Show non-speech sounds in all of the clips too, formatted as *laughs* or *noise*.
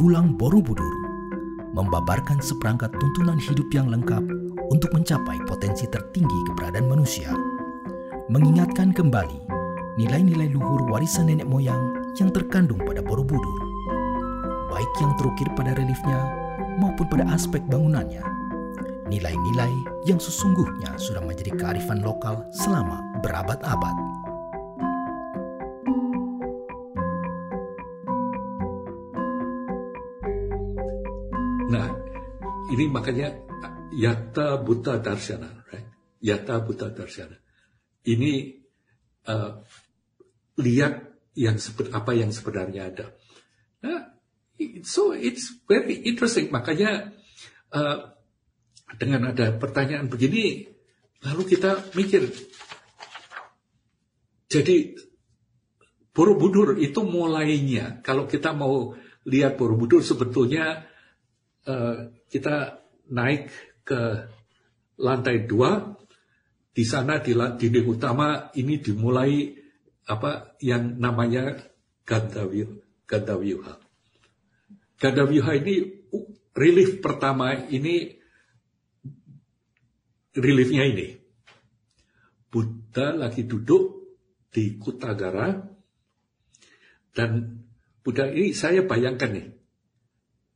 Piulang Borobudur membabarkan seperangkat tuntunan hidup yang lengkap untuk mencapai potensi tertinggi keberadaan manusia, mengingatkan kembali nilai-nilai luhur warisan nenek moyang yang terkandung pada Borobudur, baik yang terukir pada reliefnya maupun pada aspek bangunannya. Nilai-nilai yang sesungguhnya sudah menjadi kearifan lokal selama berabad-abad. Ini makanya yata buta darshana, right? Yata buta darshana. Ini uh, lihat yang apa yang sebenarnya ada. Nah, so it's very interesting. Makanya uh, dengan ada pertanyaan begini, lalu kita mikir. Jadi Borobudur itu mulainya, kalau kita mau lihat Borobudur sebetulnya uh, kita naik ke lantai dua, di sana di dinding utama ini dimulai apa yang namanya Gandavyuha. Gandavyuha. Gandavyuha ini relief pertama ini reliefnya ini. Buddha lagi duduk di Kutagara dan Buddha ini saya bayangkan nih.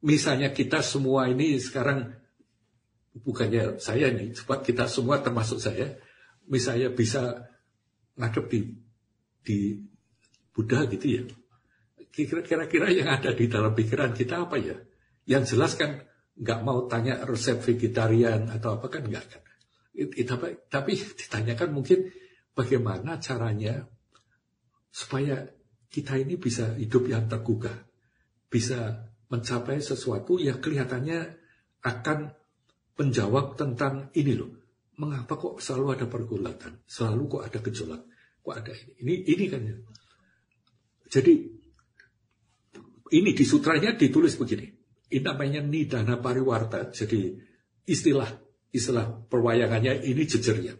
Misalnya kita semua ini sekarang bukannya saya nih, sebab kita semua termasuk saya, misalnya bisa ngadep di di Buddha gitu ya. Kira-kira yang ada di dalam pikiran kita apa ya? Yang jelas kan nggak mau tanya resep vegetarian atau apa kan nggak kan. Tapi, tapi ditanyakan mungkin bagaimana caranya supaya kita ini bisa hidup yang tergugah, bisa mencapai sesuatu yang kelihatannya akan menjawab tentang ini loh. Mengapa kok selalu ada pergulatan, selalu kok ada gejolak, kok ada ini, ini, ini kan ya. Jadi ini di sutranya ditulis begini. Ini namanya nidana pariwarta. Jadi istilah istilah perwayangannya ini jejernya.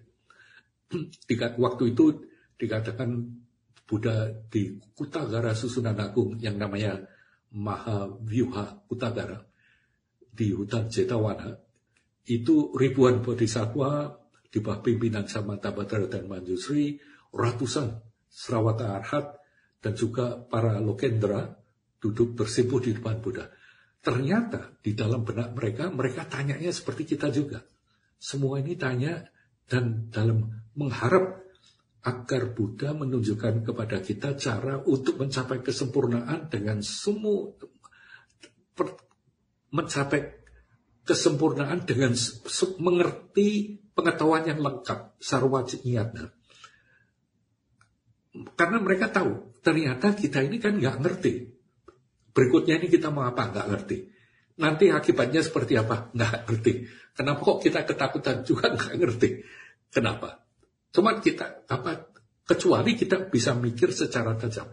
*clears throat* Waktu itu dikatakan Buddha di Kutagara Susunan Agung yang namanya Mahavyuha Kutagara di hutan Jetawana itu ribuan bodhisattva di bawah pimpinan Samantabhadra dan Manjusri, ratusan Srawata Arhat dan juga para Lokendra duduk bersimpuh di depan Buddha. Ternyata di dalam benak mereka, mereka tanyanya seperti kita juga. Semua ini tanya dan dalam mengharap agar Buddha menunjukkan kepada kita cara untuk mencapai kesempurnaan dengan semua per, mencapai kesempurnaan dengan mengerti pengetahuan yang lengkap sarwajiyatna. Karena mereka tahu ternyata kita ini kan nggak ngerti. Berikutnya ini kita mau apa nggak ngerti. Nanti akibatnya seperti apa nggak ngerti. Kenapa kok kita ketakutan juga *laughs* nggak ngerti? Kenapa? Cuma kita apa? Kecuali kita bisa mikir secara tajam.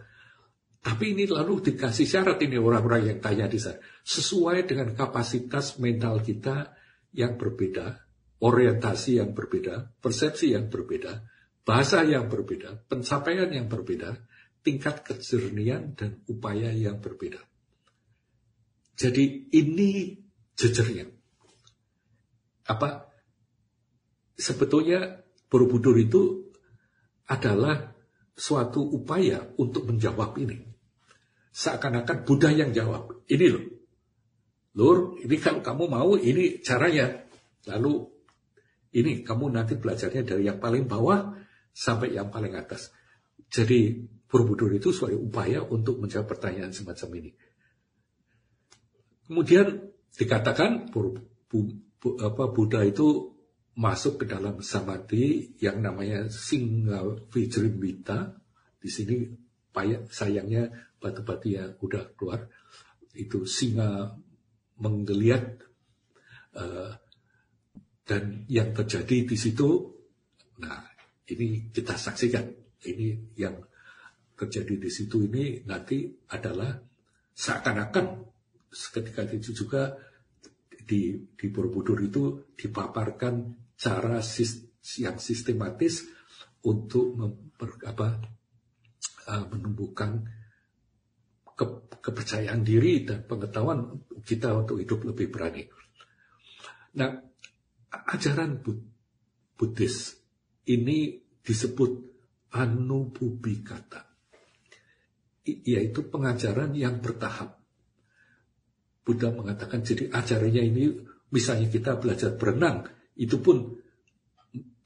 Tapi ini lalu dikasih syarat ini orang-orang yang tanya di sana. Sesuai dengan kapasitas mental kita yang berbeda, orientasi yang berbeda, persepsi yang berbeda, bahasa yang berbeda, pencapaian yang berbeda, tingkat kejernian dan upaya yang berbeda. Jadi ini jejernya apa sebetulnya Borobudur itu adalah suatu upaya untuk menjawab ini. Seakan-akan Buddha yang jawab. Ini loh. Lur, ini kalau kamu mau, ini caranya. Lalu, ini kamu nanti belajarnya dari yang paling bawah sampai yang paling atas. Jadi, Borobudur itu suatu upaya untuk menjawab pertanyaan semacam ini. Kemudian dikatakan Buddha itu masuk ke dalam samadhi yang namanya Singha Vijrimbita. Di sini sayangnya batu-batu yang udah keluar. Itu singa menggeliat uh, dan yang terjadi di situ, nah ini kita saksikan. Ini yang terjadi di situ ini nanti adalah seakan-akan ketika itu juga di, di Borobudur itu dipaparkan cara sis, yang sistematis untuk memper, apa, uh, menumbuhkan ke, kepercayaan diri dan pengetahuan kita untuk hidup lebih berani. Nah, ajaran Buddhis ini disebut anububikata, yaitu pengajaran yang bertahap. Buddha mengatakan jadi ajarannya ini misalnya kita belajar berenang itu pun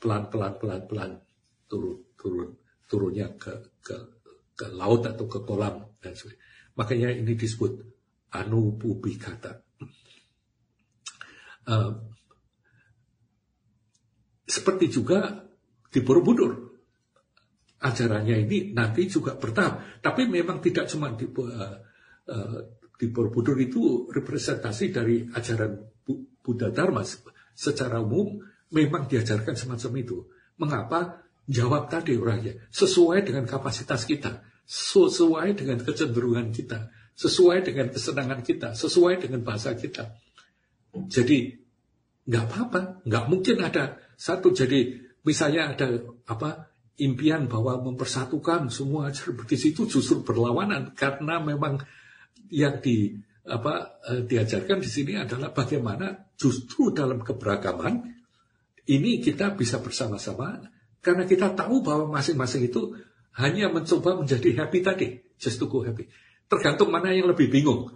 pelan pelan pelan pelan turun turun turunnya ke ke ke laut atau ke kolam dan sebagainya. Makanya ini disebut anububikata. Uh, seperti juga di Borobudur. Ajarannya ini nanti juga bertahap. Tapi memang tidak cuma di, uh, uh, di Borobudur itu representasi dari ajaran Buddha Dharma. Secara umum memang diajarkan semacam itu. Mengapa? Jawab tadi orangnya. Sesuai dengan kapasitas kita. Sesuai dengan kecenderungan kita. Sesuai dengan kesenangan kita. Sesuai dengan bahasa kita. Jadi, nggak apa-apa. Nggak mungkin ada satu. Jadi, misalnya ada apa impian bahwa mempersatukan semua di situ justru berlawanan. Karena memang yang di apa eh, diajarkan di sini adalah bagaimana justru dalam keberagaman ini kita bisa bersama-sama karena kita tahu bahwa masing-masing itu hanya mencoba menjadi happy tadi, just to go happy. Tergantung mana yang lebih bingung.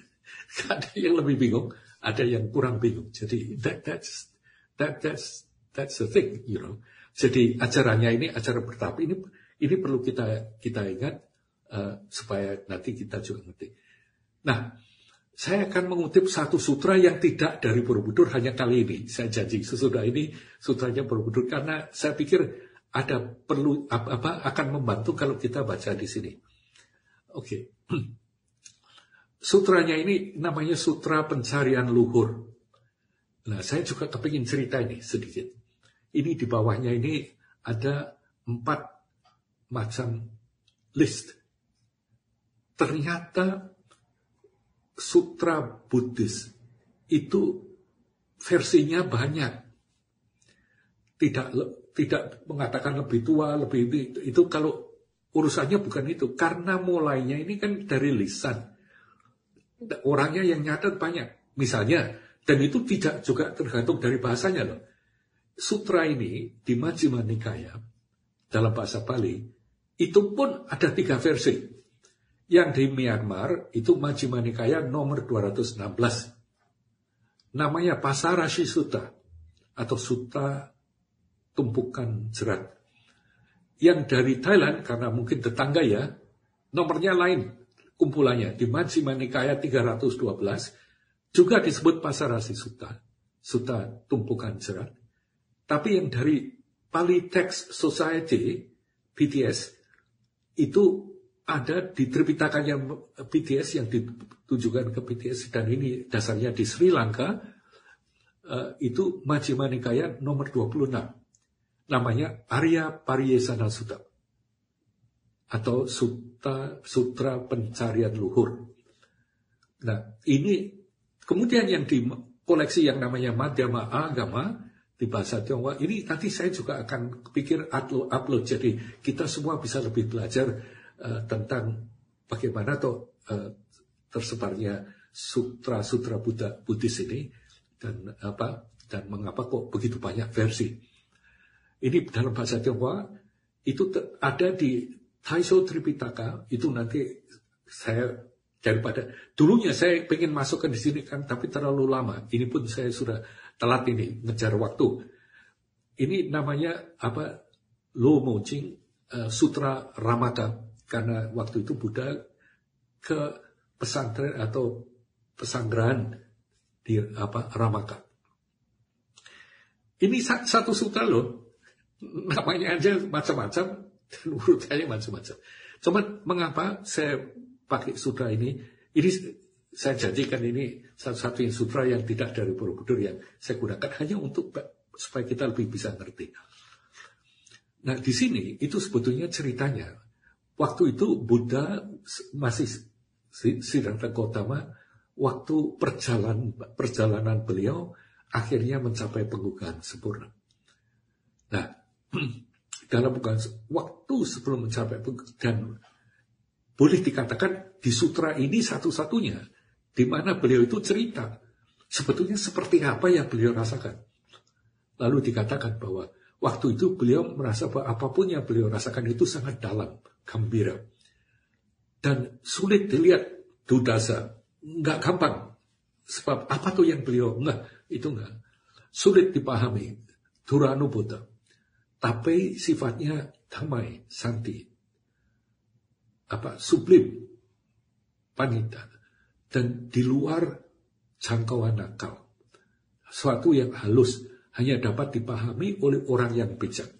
*laughs* ada yang lebih bingung, ada yang kurang bingung. Jadi that that's that that's that's the thing, you know. Jadi acaranya ini acara bertahap ini ini perlu kita kita ingat uh, supaya nanti kita juga ngerti. Nah, saya akan mengutip satu sutra yang tidak dari Borobudur hanya kali ini. Saya janji sesudah ini sutranya Borobudur karena saya pikir ada perlu apa, apa akan membantu kalau kita baca di sini. Oke. Okay. *clears throat* Sutranya ini namanya Sutra Pencarian Luhur. Nah, saya juga kepingin cerita ini sedikit. Ini di bawahnya ini ada empat macam list. Ternyata sutra Buddhis itu versinya banyak. Tidak tidak mengatakan lebih tua, lebih itu kalau urusannya bukan itu. Karena mulainya ini kan dari lisan. Orangnya yang nyatet banyak. Misalnya, dan itu tidak juga tergantung dari bahasanya loh. Sutra ini di Majjhima Nikaya dalam bahasa Bali itu pun ada tiga versi. Yang di Myanmar itu Majjhima Nikaya nomor 216. Namanya Pasarashi Sutta atau Sutta Tumpukan Jerat. Yang dari Thailand karena mungkin tetangga ya, nomornya lain kumpulannya di Majjhima Nikaya 312 juga disebut Pasarashi Sutta, Sutta Tumpukan Jerat. Tapi yang dari Pali Text Society, BTS, itu ada di yang BTS yang ditujukan ke BTS dan ini dasarnya di Sri Lanka uh, itu Majjhima Nikaya nomor 26 namanya Arya Pariyesana Sutta atau Sutta Sutra Pencarian Luhur. Nah, ini kemudian yang di koleksi yang namanya Madhyama Agama di bahasa Tionghoa ini nanti saya juga akan pikir upload jadi kita semua bisa lebih belajar uh, tentang bagaimana tuh uh, tersebarnya sutra-sutra Buddha Buddhis ini dan apa dan mengapa kok begitu banyak versi. Ini dalam bahasa Tionghoa itu ada di Taiso Tripitaka itu nanti saya daripada dulunya saya pengen masukkan di sini kan tapi terlalu lama. Ini pun saya sudah telat ini ngejar waktu. Ini namanya apa Lo Mojing uh, Sutra Ramata karena waktu itu Buddha ke pesantren atau pesanggrahan di apa Ramaka. Ini satu sutra loh, namanya aja macam-macam, dan urutannya macam-macam. Cuman mengapa saya pakai sutra ini? Ini saya janjikan ini satu-satunya sutra yang tidak dari Borobudur yang saya gunakan hanya untuk supaya kita lebih bisa ngerti. Nah di sini itu sebetulnya ceritanya Waktu itu Buddha masih Siddhartha Gautama waktu perjalanan perjalanan beliau akhirnya mencapai penggugahan sempurna. Nah, *clears throat* dalam bukan waktu sebelum mencapai dan boleh dikatakan di sutra ini satu-satunya di mana beliau itu cerita sebetulnya seperti apa yang beliau rasakan. Lalu dikatakan bahwa waktu itu beliau merasa bahwa apa pun yang beliau rasakan itu sangat dalam, gembira. Dan sulit dilihat dudasa, nggak gampang. Sebab apa tuh yang beliau, enggak, itu enggak. Sulit dipahami, Buddha. Tapi sifatnya damai, santi. Apa, sublim, panita. Dan di luar jangkauan akal. Suatu yang halus hanya dapat dipahami oleh orang yang bijak.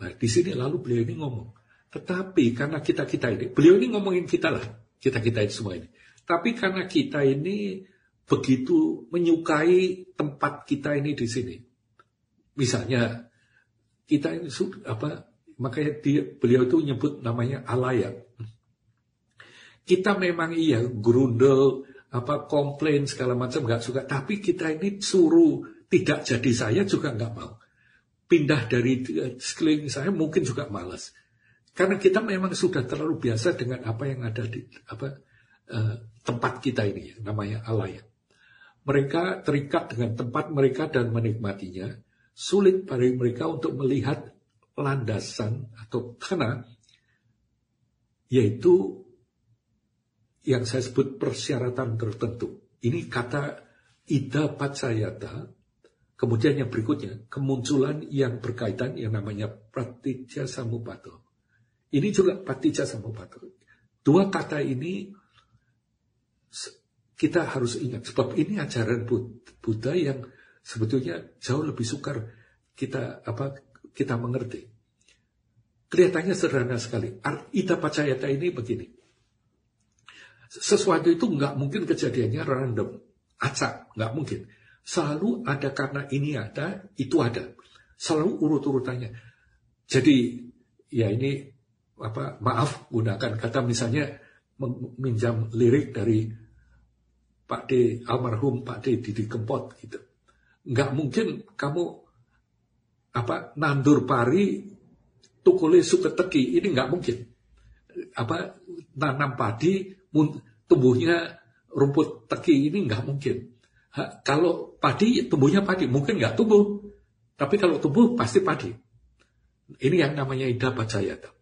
Nah, di sini lalu beliau ini ngomong. Tetapi karena kita-kita ini, beliau ini ngomongin kita lah, kita-kita ini semua ini. Tapi karena kita ini begitu menyukai tempat kita ini di sini. Misalnya, kita ini apa makanya dia, beliau itu nyebut namanya alaya. Kita memang iya grundel, apa komplain segala macam nggak suka tapi kita ini suruh tidak jadi saya juga nggak mau pindah dari eh, sekeliling saya mungkin juga malas karena kita memang sudah terlalu biasa dengan apa yang ada di apa uh, tempat kita ini namanya alaya mereka terikat dengan tempat mereka dan menikmatinya sulit bagi mereka untuk melihat landasan atau karena yaitu yang saya sebut persyaratan tertentu. Ini kata ida pacayata. Kemudian yang berikutnya, kemunculan yang berkaitan yang namanya pratitya samupato. Ini juga pratitya samupato. Dua kata ini kita harus ingat. Sebab ini ajaran Buddha yang sebetulnya jauh lebih sukar kita apa kita mengerti. Kelihatannya sederhana sekali. Ida pacayata ini begini sesuatu itu nggak mungkin kejadiannya random, acak, nggak mungkin. Selalu ada karena ini ada, itu ada. Selalu urut-urutannya. Jadi ya ini apa maaf gunakan kata misalnya meminjam lirik dari Pak D almarhum Pak D Didi Kempot gitu. Nggak mungkin kamu apa nandur pari tukule suketeki ini nggak mungkin. Apa nanam padi tumbuhnya rumput teki ini nggak mungkin. Ha, kalau padi tumbuhnya padi mungkin nggak tumbuh, tapi kalau tumbuh pasti padi. Ini yang namanya ida pacayata.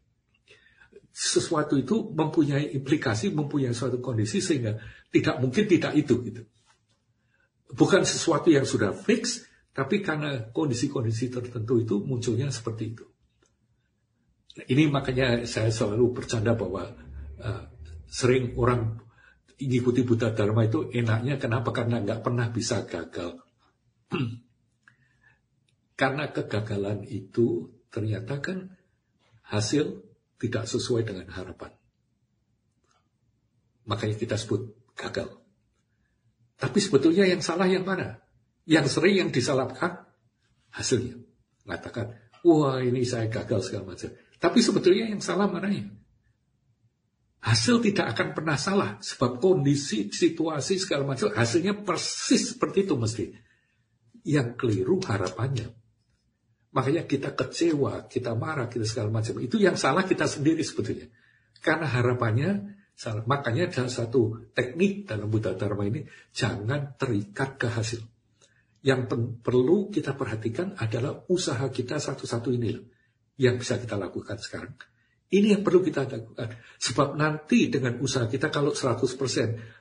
Sesuatu itu mempunyai implikasi, mempunyai suatu kondisi sehingga tidak mungkin tidak itu gitu. Bukan sesuatu yang sudah fix, tapi karena kondisi-kondisi tertentu itu munculnya seperti itu. Ini makanya saya selalu bercanda bahwa uh, sering orang ikuti Buddha Dharma itu enaknya kenapa? Karena nggak pernah bisa gagal. *clears throat* Karena kegagalan itu ternyata kan hasil tidak sesuai dengan harapan. Makanya kita sebut gagal. Tapi sebetulnya yang salah yang mana? Yang sering yang disalahkan hasilnya. Mengatakan, wah ini saya gagal segala macam. Tapi sebetulnya yang salah mana ya? hasil tidak akan pernah salah sebab kondisi situasi segala macam hasilnya persis seperti itu mesti yang keliru harapannya makanya kita kecewa kita marah kita segala macam itu yang salah kita sendiri sebetulnya karena harapannya salah makanya ada satu teknik dalam Buddha Dharma ini jangan terikat ke hasil yang perlu kita perhatikan adalah usaha kita satu-satu ini yang bisa kita lakukan sekarang ini yang perlu kita lakukan. Sebab nanti dengan usaha kita kalau 100%,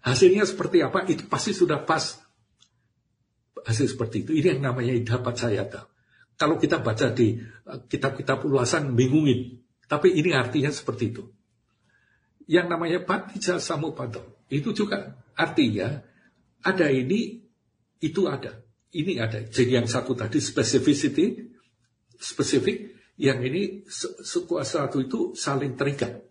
hasilnya seperti apa, itu pasti sudah pas. Hasil seperti itu. Ini yang namanya dapat sayata. Kalau kita baca di eh, kitab-kitab ulasan, bingungin. Tapi ini artinya seperti itu. Yang namanya patija samupato. Itu juga artinya ada ini, itu ada. Ini ada. Jadi yang satu tadi specificity, spesifik, yang ini sekuasa satu itu saling terikat.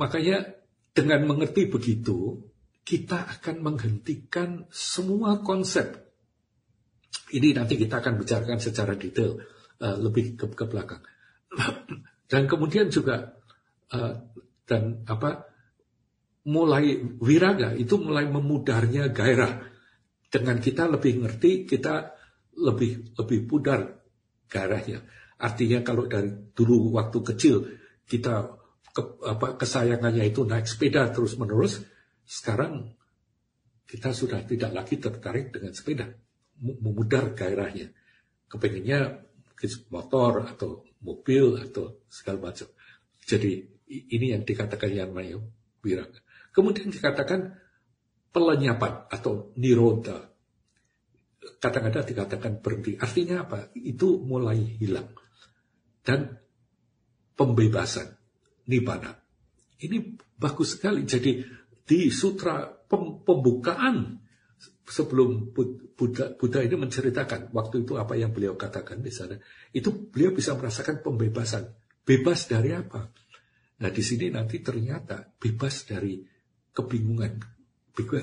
Makanya dengan mengerti begitu, kita akan menghentikan semua konsep. Ini nanti kita akan bicarakan secara detail uh, lebih ke, ke belakang. *clears throat* dan kemudian juga uh, dan apa mulai wiraga itu mulai memudarnya gairah. Dengan kita lebih ngerti, kita lebih lebih pudar garahnya. Artinya kalau dari dulu waktu kecil kita ke, apa, kesayangannya itu naik sepeda terus menerus, sekarang kita sudah tidak lagi tertarik dengan sepeda, memudar gairahnya. Kepengennya motor atau mobil atau segala macam. Jadi ini yang dikatakan yang namanya wiraga. Kemudian dikatakan pelenyapan atau niroda. Kadang-kadang dikatakan berhenti. Artinya apa? Itu mulai hilang. Dan pembebasan, nibbana. Ini bagus sekali. Jadi di sutra pembukaan sebelum Buddha, Buddha ini menceritakan waktu itu apa yang beliau katakan di sana, itu beliau bisa merasakan pembebasan. Bebas dari apa? Nah di sini nanti ternyata bebas dari kebingungan,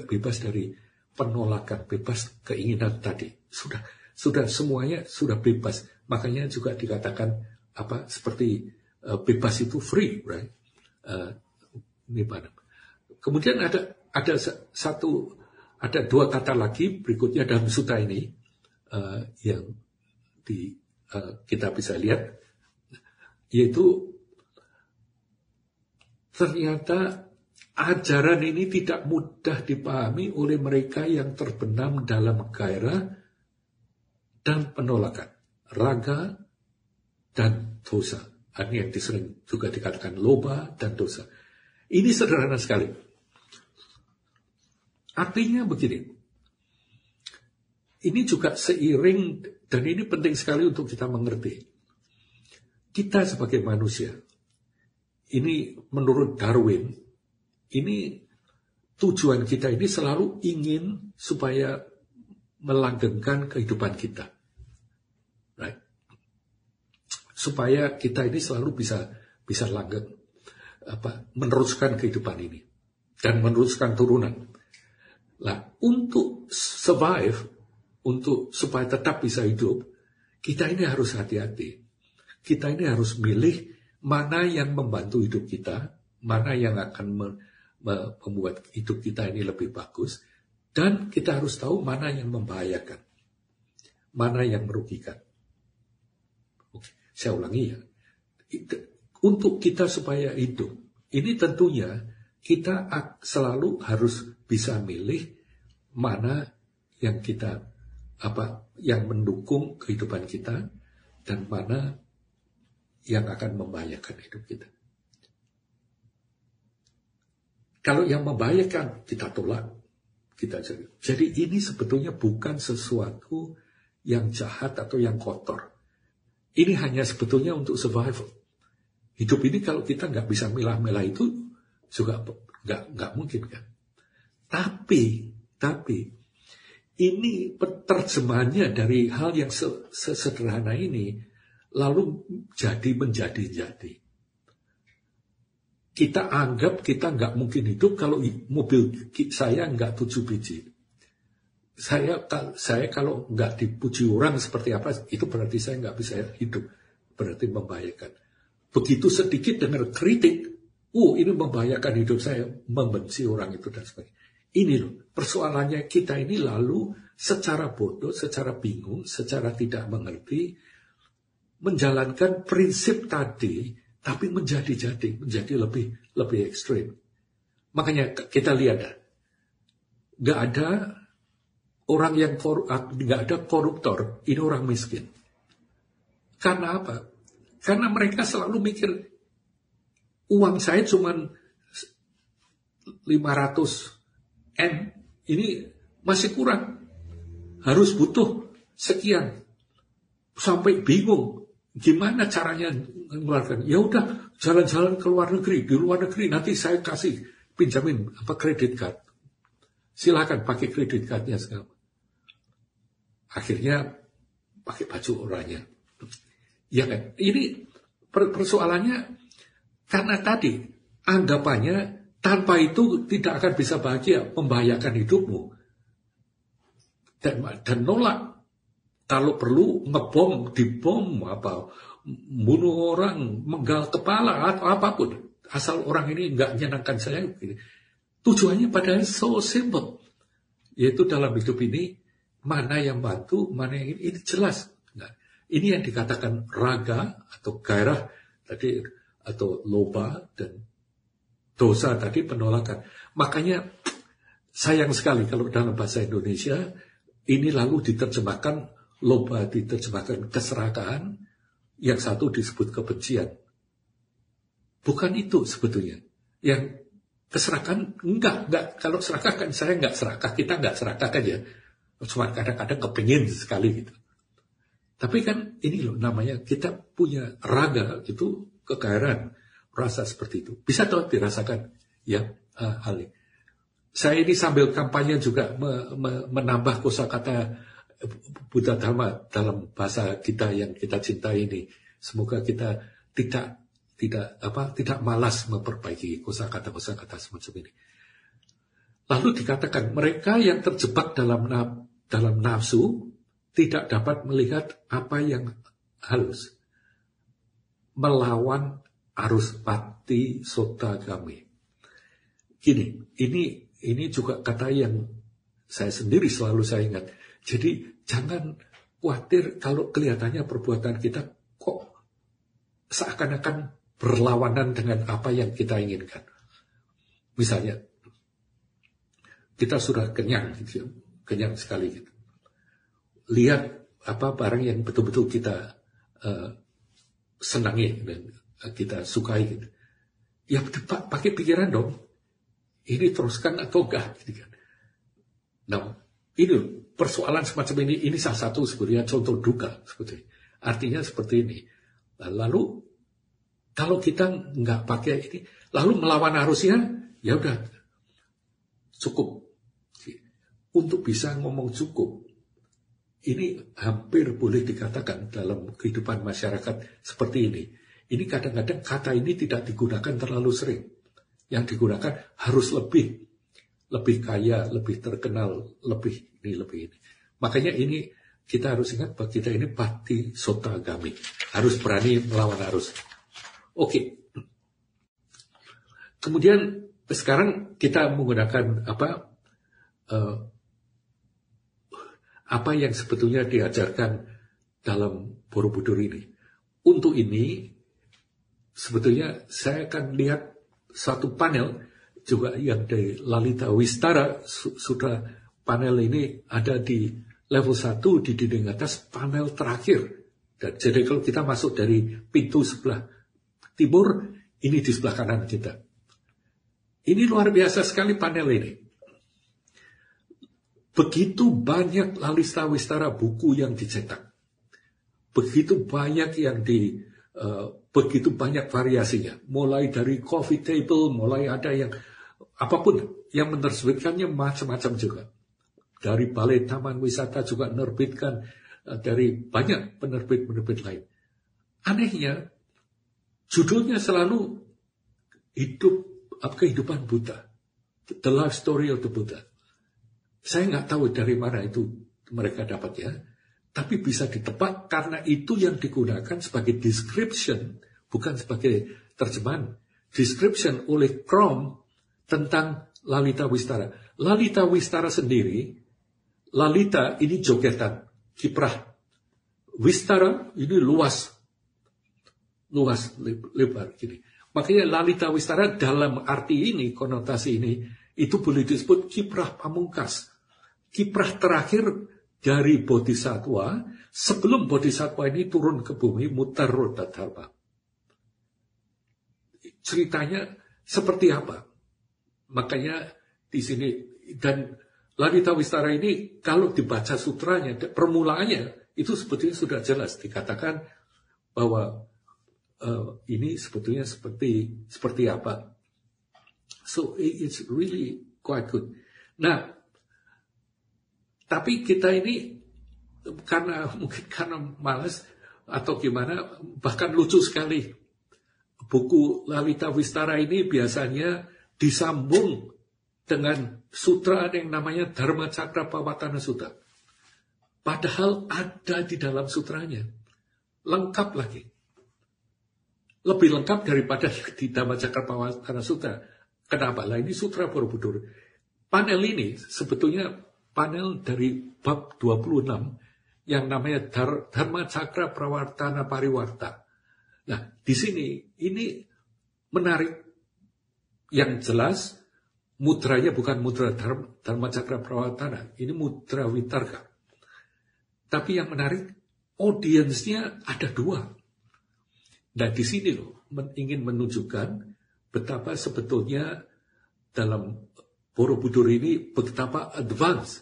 bebas dari penolakan, bebas keinginan tadi. Sudah sudah semuanya sudah bebas. Makanya juga dikatakan apa seperti uh, bebas itu free, right? Uh, nibbana. Kemudian ada ada satu ada dua kata lagi berikutnya dalam suta ini uh, yang di uh, kita bisa lihat yaitu ternyata ajaran ini tidak mudah dipahami oleh mereka yang terbenam dalam gairah dan penolakan raga dan dosa. Ini yang disering juga dikatakan loba dan dosa. Ini sederhana sekali. Artinya begini, ini juga seiring dan ini penting sekali untuk kita mengerti. Kita sebagai manusia, ini menurut Darwin, ini tujuan kita ini selalu ingin supaya melanggengkan kehidupan kita. Right? Supaya kita ini selalu bisa bisa langgeng apa meneruskan kehidupan ini dan meneruskan turunan. Lah, untuk survive, untuk supaya tetap bisa hidup, kita ini harus hati-hati. Kita ini harus milih mana yang membantu hidup kita, mana yang akan me, me, membuat hidup kita ini lebih bagus, dan kita harus tahu mana yang membahayakan, mana yang merugikan. Oke, saya ulangi ya. Untuk kita supaya hidup, ini tentunya kita selalu harus bisa milih mana yang kita apa yang mendukung kehidupan kita dan mana yang akan membahayakan hidup kita. Kalau yang membahayakan kita tolak, kita jadi. Jadi ini sebetulnya bukan sesuatu yang jahat atau yang kotor. Ini hanya sebetulnya untuk survival. Hidup ini kalau kita nggak bisa milah-milah itu juga nggak nggak mungkin kan. Tapi tapi ini terjemahannya dari hal yang sesederhana ini lalu jadi menjadi-jadi. Kita anggap kita nggak mungkin hidup kalau mobil saya nggak tujuh biji. Saya saya kalau nggak dipuji orang seperti apa itu berarti saya nggak bisa hidup, berarti membahayakan. Begitu sedikit dengar kritik, oh ini membahayakan hidup saya, membenci orang itu dan sebagainya. Ini loh, persoalannya kita ini lalu secara bodoh, secara bingung, secara tidak mengerti, menjalankan prinsip tadi, tapi menjadi-jadi, menjadi lebih lebih ekstrim. Makanya kita lihat nggak ada orang yang nggak ada koruptor, ini orang miskin. Karena apa? Karena mereka selalu mikir uang saya cuma 500 M ini masih kurang. Harus butuh sekian. Sampai bingung gimana caranya mengeluarkan. Ya udah jalan-jalan ke luar negeri, di luar negeri nanti saya kasih pinjamin apa kredit card. Silakan pakai kredit cardnya sekarang. Akhirnya pakai baju orangnya. Ya kan? Ini persoalannya karena tadi anggapannya tanpa itu tidak akan bisa bahagia, membahayakan hidupmu. Dan, dan nolak. Kalau perlu ngebom, dibom, apa, bunuh orang, menggal kepala, atau apa pun. Asal orang ini nggak menyenangkan saya. Tujuannya padahal so simple. Yaitu dalam hidup ini, mana yang bantu, mana yang ini, ini jelas. Nah, ini yang dikatakan raga atau gairah. Tadi atau loba dan dosa tadi penolakan. Makanya sayang sekali kalau dalam bahasa Indonesia ini lalu diterjemahkan loba diterjemahkan keserakahan, yang satu disebut kebencian. Bukan itu sebetulnya. Yang keserakahan enggak, enggak. Kalau serakah kan saya enggak serakah, kita enggak serakah kan ya. Cuma kadang-kadang kepingin sekali gitu. Tapi kan ini loh namanya kita punya raga itu kegairan rasa seperti itu. Bisa tuh dirasakan ya uh, hal ini. Saya ini sambil kampanye juga me, me, menambah kosakata Buddha Dharma dalam bahasa kita yang kita cintai ini. Semoga kita tidak tidak apa tidak malas memperbaiki kosakata-kosakata semacam ini. Lalu dikatakan mereka yang terjebak dalam dalam nafsu tidak dapat melihat apa yang halus. Melawan arus pati sota kami. Gini, ini ini juga kata yang saya sendiri selalu saya ingat. Jadi jangan khawatir kalau kelihatannya perbuatan kita kok seakan-akan berlawanan dengan apa yang kita inginkan. Misalnya, kita sudah kenyang, gitu, kenyang sekali. Gitu lihat apa barang yang betul-betul kita uh, senangi dan kita sukai gitu. Ya pakai pikiran dong. Ini teruskan atau enggak gitu kan. Nah, ini persoalan semacam ini ini salah satu sebenarnya contoh duka seperti artinya seperti ini. Nah, lalu kalau kita nggak pakai ini, lalu melawan arusnya, ya udah cukup. Untuk bisa ngomong cukup, ini hampir boleh dikatakan dalam kehidupan masyarakat seperti ini. Ini kadang-kadang kata ini tidak digunakan terlalu sering. Yang digunakan harus lebih, lebih kaya, lebih terkenal, lebih ini, lebih ini. Makanya ini kita harus ingat bahwa kita ini pati sota agami. Harus berani melawan arus. Oke. Kemudian sekarang kita menggunakan apa? Uh, apa yang sebetulnya diajarkan dalam Borobudur ini. Untuk ini, sebetulnya saya akan lihat satu panel juga yang dari Lalita Wistara sudah panel ini ada di level 1 di dinding atas panel terakhir. Dan jadi kalau kita masuk dari pintu sebelah timur, ini di sebelah kanan kita. Ini luar biasa sekali panel ini. Begitu banyak lalista wistara buku yang dicetak. Begitu banyak yang di uh, begitu banyak variasinya. Mulai dari coffee table, mulai ada yang apa pun yang menerbitkannya macam-macam juga. Dari Balai Taman Wisata juga menerbitkan uh, dari banyak penerbit-penerbit lain. Anehnya, judulnya selalu hidup kehidupan Buddha. The life story of the Buddha. Saya nggak tahu dari mana itu mereka dapat ya. Tapi bisa ditebak karena itu yang digunakan sebagai description, bukan sebagai terjemahan. Description oleh Chrome tentang Lalita Wistara. Lalita Wistara sendiri, Lalita ini jogetan, kiprah. Wistara ini luas, luas, lebar gini. Makanya Lalita Wistara dalam arti ini, konotasi ini, itu boleh disebut kiprah pamungkas kiprah terakhir dari bodhisatwa sebelum bodhisatwa ini turun ke bumi mutar roda dharma. Ceritanya seperti apa? Makanya di sini dan Lalita Wistara ini kalau dibaca sutranya, permulaannya itu sebetulnya sudah jelas dikatakan bahwa uh, ini sebetulnya seperti seperti apa. So it's really quite good. Nah, tapi kita ini karena *laughs* mungkin karena malas atau gimana bahkan lucu sekali buku Lalita Wistara ini biasanya disambung dengan sutra yang namanya Dharma Cakra Pawatana Sutta. Padahal ada di dalam sutranya. Lengkap lagi. Lebih lengkap daripada *laughs* di Dharma Cakra Pawatana Sutta. Kenapa? Lah ini sutra Borobudur. Panel ini sebetulnya panel dari bab 26 yang namanya Dharma Cakra Prawartana Pariwarta. Nah, di sini ini menarik yang jelas mudranya bukan mudra dharma, cakra prawatana, ini mudra witarka. Tapi yang menarik, audiensnya ada dua. Nah di sini loh, ingin menunjukkan betapa sebetulnya dalam Borobudur ini betapa advance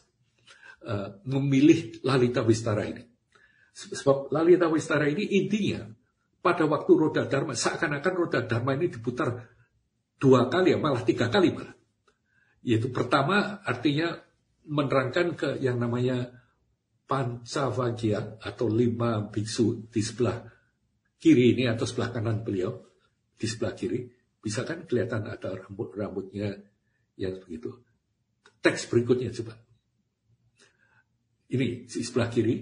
uh, memilih Lalita Wistara ini. Sebab Lalita Wistara ini intinya pada waktu roda dharma seakan-akan roda dharma ini diputar dua kali ya malah tiga kali malah. Yaitu pertama artinya menerangkan ke yang namanya Pancavagya atau lima biksu di sebelah kiri ini atau sebelah kanan beliau di sebelah kiri bisa kan kelihatan ada rambut-rambutnya yang begitu. Teks berikutnya coba. Ini di sebelah kiri,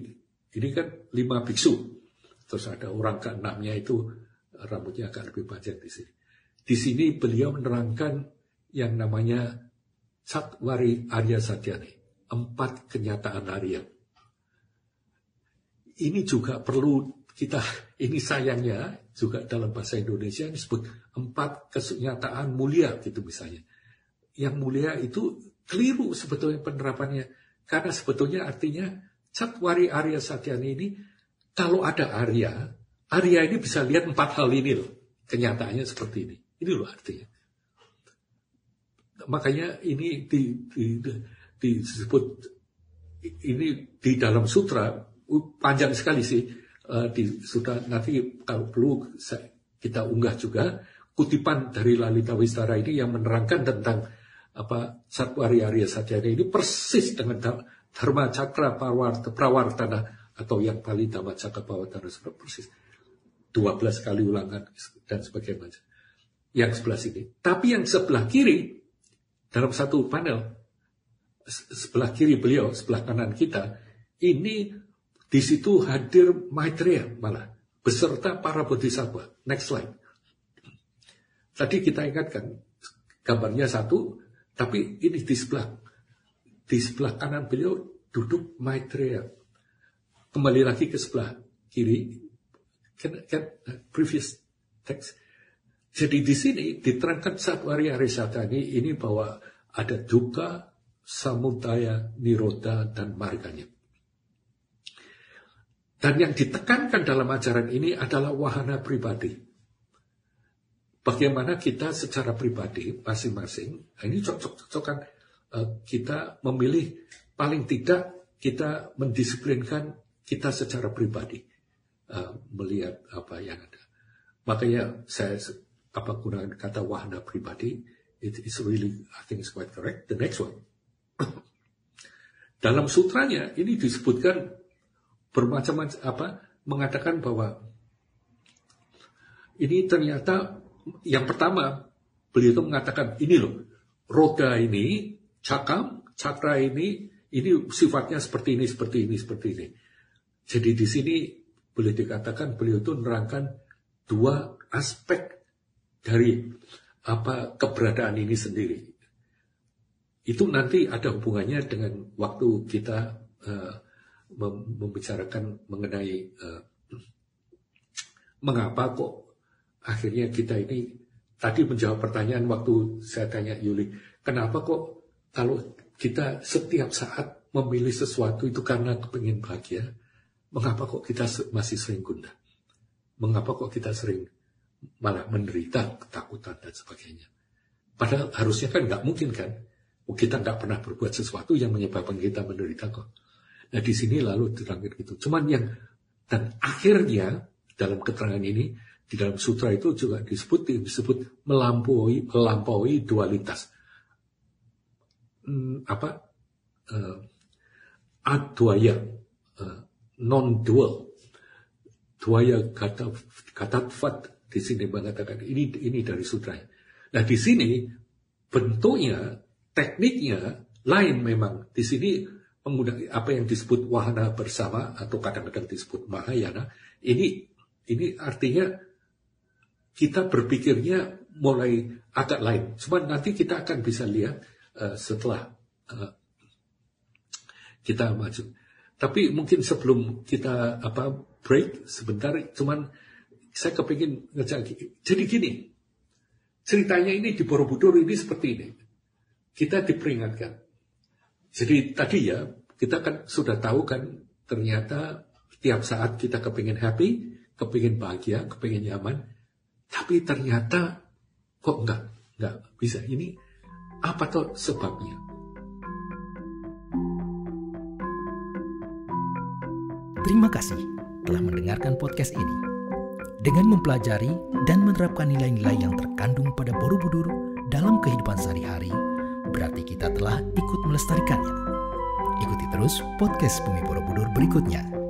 ini kan lima biksu Terus ada orang keenamnya itu rambutnya agak lebih panjang di sini. Di sini beliau menerangkan yang namanya Satwari Arya Satyani. Empat kenyataan harian. Ini juga perlu kita, ini sayangnya juga dalam bahasa Indonesia disebut empat kenyataan mulia gitu misalnya. Yang mulia itu keliru sebetulnya penerapannya. Karena sebetulnya artinya Satwari Arya Satyani ini kalau ada Arya, Arya ini bisa lihat empat hal ini loh. Kenyataannya seperti ini. Ini loh artinya. Makanya ini di, di, di, disebut ini di dalam sutra panjang sekali sih uh, di sutra nanti kalau perlu kita unggah juga kutipan dari Lalita Wistara ini yang menerangkan tentang apa Satwari Arya Satyana ini persis dengan Dharma Cakra Prawartana atau yang Bali Dhamma Cakapawatana sudah persis 12 kali ulangan dan sebagainya. Yang sebelah sini. Tapi yang sebelah kiri dalam satu panel sebelah kiri beliau, sebelah kanan kita, ini di situ hadir Maitreya malah beserta para bodhisattva. Next slide. Tadi kita ingatkan gambarnya satu, tapi ini di sebelah di sebelah kanan beliau duduk Maitreya kembali lagi ke sebelah kiri, kan, kan previous text. Jadi di sini diterangkan Satwari Arisatani ini bahwa ada duka, samudaya, niroda, dan marganya. Dan yang ditekankan dalam ajaran ini adalah wahana pribadi. Bagaimana kita secara pribadi masing-masing, nah ini cocok-cocokan eh, kita memilih paling tidak kita mendisiplinkan kita secara pribadi uh, melihat apa yang ada. Makanya saya apa gunakan kata wahana pribadi, it is really I think it's quite correct. The next one. Dalam sutranya ini disebutkan bermacam-macam apa mengatakan bahwa ini ternyata yang pertama beliau itu mengatakan ini loh roda ini cakam cakra ini ini sifatnya seperti ini seperti ini seperti ini jadi di sini boleh dikatakan beliau itu menerangkan dua aspek dari apa keberadaan ini sendiri. Itu nanti ada hubungannya dengan waktu kita uh, membicarakan mengenai uh, mengapa kok akhirnya kita ini tadi menjawab pertanyaan waktu saya tanya Yuli, kenapa kok kalau kita setiap saat memilih sesuatu itu karena kepingin bahagia, Mengapa kok kita masih sering gundah? Mengapa kok kita sering malah menderita ketakutan dan sebagainya? Padahal harusnya kan nggak mungkin kan? Oh, kita nggak pernah berbuat sesuatu yang menyebabkan kita menderita kok. Nah di sini lalu diterangkan gitu. Cuman yang dan akhirnya dalam keterangan ini di dalam sutra itu juga disebut disebut melampaui melampaui dualitas. Hmm, apa? Uh, adwaya. Non-dual. Tuaya kata kata fat di sini mengatakan ini ini dari sutra. Nah di sini bentuknya, tekniknya lain memang. Di sini menggunakan apa yang disebut wahana bersama atau kadang-kadang disebut mahayana. Ini ini artinya kita berpikirnya mulai agak lain. Cuma nanti kita akan bisa lihat uh, setelah uh, kita maju. Tapi mungkin sebelum kita apa break sebentar, cuman saya kepingin ngejak. Jadi gini, ceritanya ini di Borobudur ini seperti ini. Kita diperingatkan. Jadi tadi ya, kita kan sudah tahu kan ternyata tiap saat kita kepingin happy, kepingin bahagia, kepingin nyaman. Tapi ternyata kok enggak, enggak bisa. Ini apa tuh sebabnya? Terima kasih telah mendengarkan podcast ini. Dengan mempelajari dan menerapkan nilai-nilai yang terkandung pada Borobudur dalam kehidupan sehari-hari, berarti kita telah ikut melestarikannya. Ikuti terus podcast Bumi Borobudur berikutnya